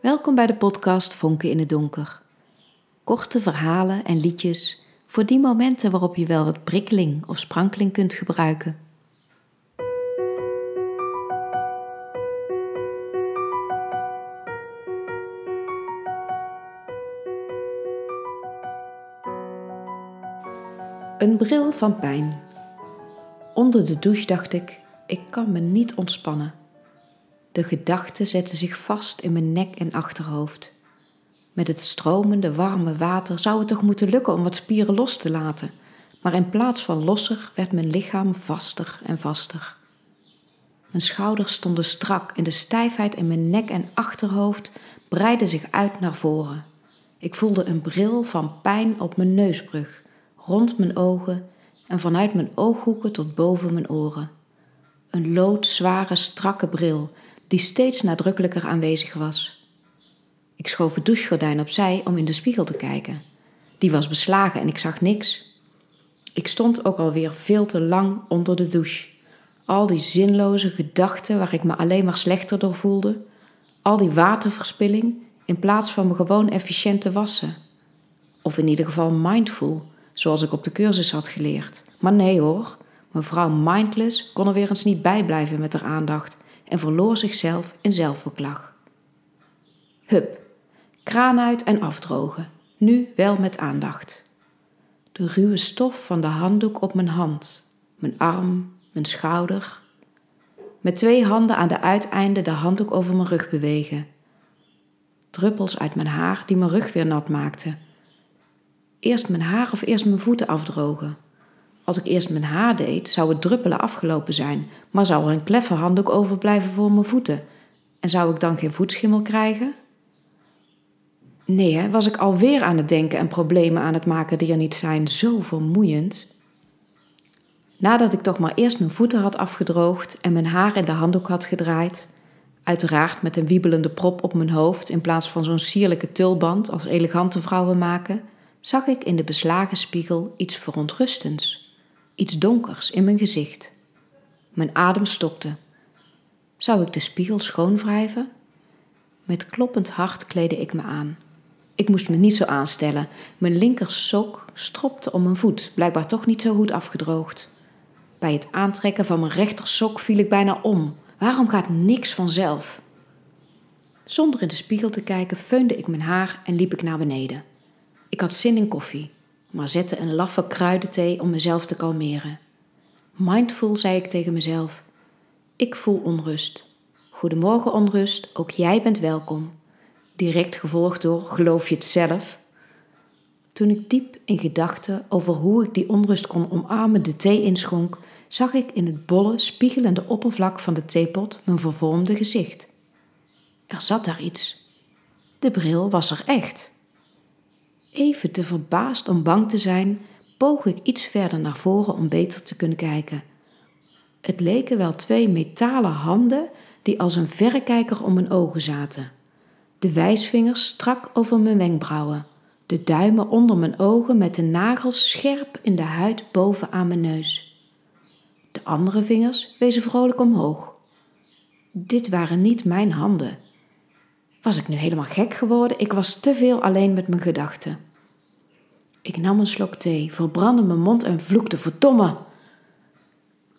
Welkom bij de podcast Vonken in het Donker. Korte verhalen en liedjes voor die momenten waarop je wel wat prikkeling of sprankeling kunt gebruiken. Een bril van pijn. Onder de douche dacht ik, ik kan me niet ontspannen. De gedachten zetten zich vast in mijn nek en achterhoofd. Met het stromende warme water zou het toch moeten lukken om wat spieren los te laten, maar in plaats van losser werd mijn lichaam vaster en vaster. Mijn schouders stonden strak en de stijfheid in mijn nek en achterhoofd breidde zich uit naar voren. Ik voelde een bril van pijn op mijn neusbrug, rond mijn ogen en vanuit mijn ooghoeken tot boven mijn oren. Een loodzware, strakke bril die steeds nadrukkelijker aanwezig was. Ik schoof het douchegordijn opzij om in de spiegel te kijken. Die was beslagen en ik zag niks. Ik stond ook alweer veel te lang onder de douche. Al die zinloze gedachten waar ik me alleen maar slechter door voelde. Al die waterverspilling in plaats van me gewoon efficiënt te wassen. Of in ieder geval mindful, zoals ik op de cursus had geleerd. Maar nee hoor, mevrouw Mindless kon er weer eens niet bij blijven met haar aandacht en verloor zichzelf in zelfbeklag. Hup, kraan uit en afdrogen, nu wel met aandacht. De ruwe stof van de handdoek op mijn hand, mijn arm, mijn schouder. Met twee handen aan de uiteinden de handdoek over mijn rug bewegen. Druppels uit mijn haar die mijn rug weer nat maakten. Eerst mijn haar of eerst mijn voeten afdrogen. Als ik eerst mijn haar deed, zou het druppelen afgelopen zijn, maar zou er een kleffe handdoek overblijven voor mijn voeten. En zou ik dan geen voetschimmel krijgen? Nee, hè, was ik alweer aan het denken en problemen aan het maken die er niet zijn, zo vermoeiend. Nadat ik toch maar eerst mijn voeten had afgedroogd en mijn haar in de handdoek had gedraaid, uiteraard met een wiebelende prop op mijn hoofd in plaats van zo'n sierlijke tulband als elegante vrouwen maken, zag ik in de beslagen spiegel iets verontrustends iets donkers in mijn gezicht. Mijn adem stokte. Zou ik de spiegel schoonwrijven? Met kloppend hart kleedde ik me aan. Ik moest me niet zo aanstellen. Mijn linker sok stropte om mijn voet, blijkbaar toch niet zo goed afgedroogd. Bij het aantrekken van mijn rechter sok viel ik bijna om. Waarom gaat niks vanzelf? Zonder in de spiegel te kijken, feunde ik mijn haar en liep ik naar beneden. Ik had zin in koffie maar zette een laffe kruidenthee om mezelf te kalmeren. Mindful zei ik tegen mezelf: Ik voel onrust. Goedemorgen onrust, ook jij bent welkom. Direct gevolgd door: Geloof je het zelf? Toen ik diep in gedachten over hoe ik die onrust kon omarmen de thee inschonk, zag ik in het bolle, spiegelende oppervlak van de theepot mijn vervormde gezicht. Er zat daar iets. De bril was er echt. Even te verbaasd om bang te zijn, boog ik iets verder naar voren om beter te kunnen kijken. Het leken wel twee metalen handen die als een verrekijker om mijn ogen zaten. De wijsvingers strak over mijn wenkbrauwen, de duimen onder mijn ogen met de nagels scherp in de huid boven aan mijn neus. De andere vingers wezen vrolijk omhoog. Dit waren niet mijn handen. Was ik nu helemaal gek geworden? Ik was te veel alleen met mijn gedachten. Ik nam een slok thee, verbrandde mijn mond en vloekte verdomme.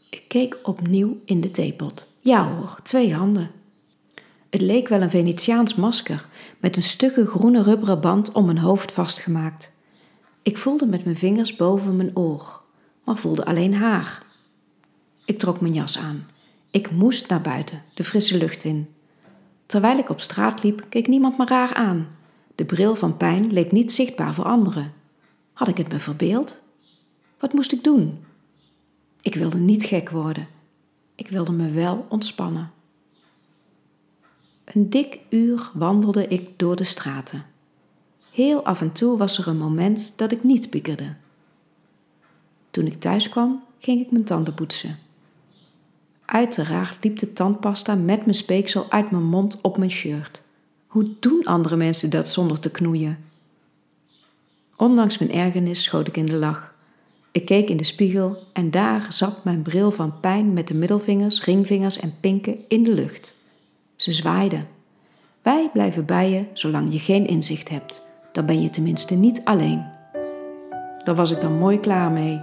Ik keek opnieuw in de theepot. Ja hoor, twee handen. Het leek wel een Venetiaans masker met een stukke groene rubberen band om mijn hoofd vastgemaakt. Ik voelde met mijn vingers boven mijn oor, maar voelde alleen haar. Ik trok mijn jas aan. Ik moest naar buiten, de frisse lucht in. Terwijl ik op straat liep, keek niemand me raar aan. De bril van pijn leek niet zichtbaar voor anderen. Had ik het me verbeeld? Wat moest ik doen? Ik wilde niet gek worden. Ik wilde me wel ontspannen. Een dik uur wandelde ik door de straten. Heel af en toe was er een moment dat ik niet piekerde. Toen ik thuis kwam, ging ik mijn tanden poetsen. Uiteraard liep de tandpasta met mijn speeksel uit mijn mond op mijn shirt. Hoe doen andere mensen dat zonder te knoeien? Ondanks mijn ergernis schoot ik in de lach. Ik keek in de spiegel en daar zat mijn bril van pijn met de middelvingers, ringvingers en pinken in de lucht. Ze zwaaiden. Wij blijven bij je zolang je geen inzicht hebt. Dan ben je tenminste niet alleen. Daar was ik dan mooi klaar mee.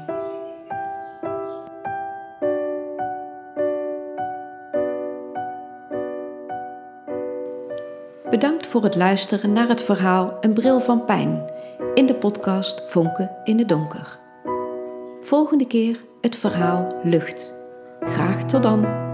Bedankt voor het luisteren naar het verhaal Een bril van pijn in de podcast Vonken in het donker. Volgende keer het verhaal Lucht. Graag tot dan.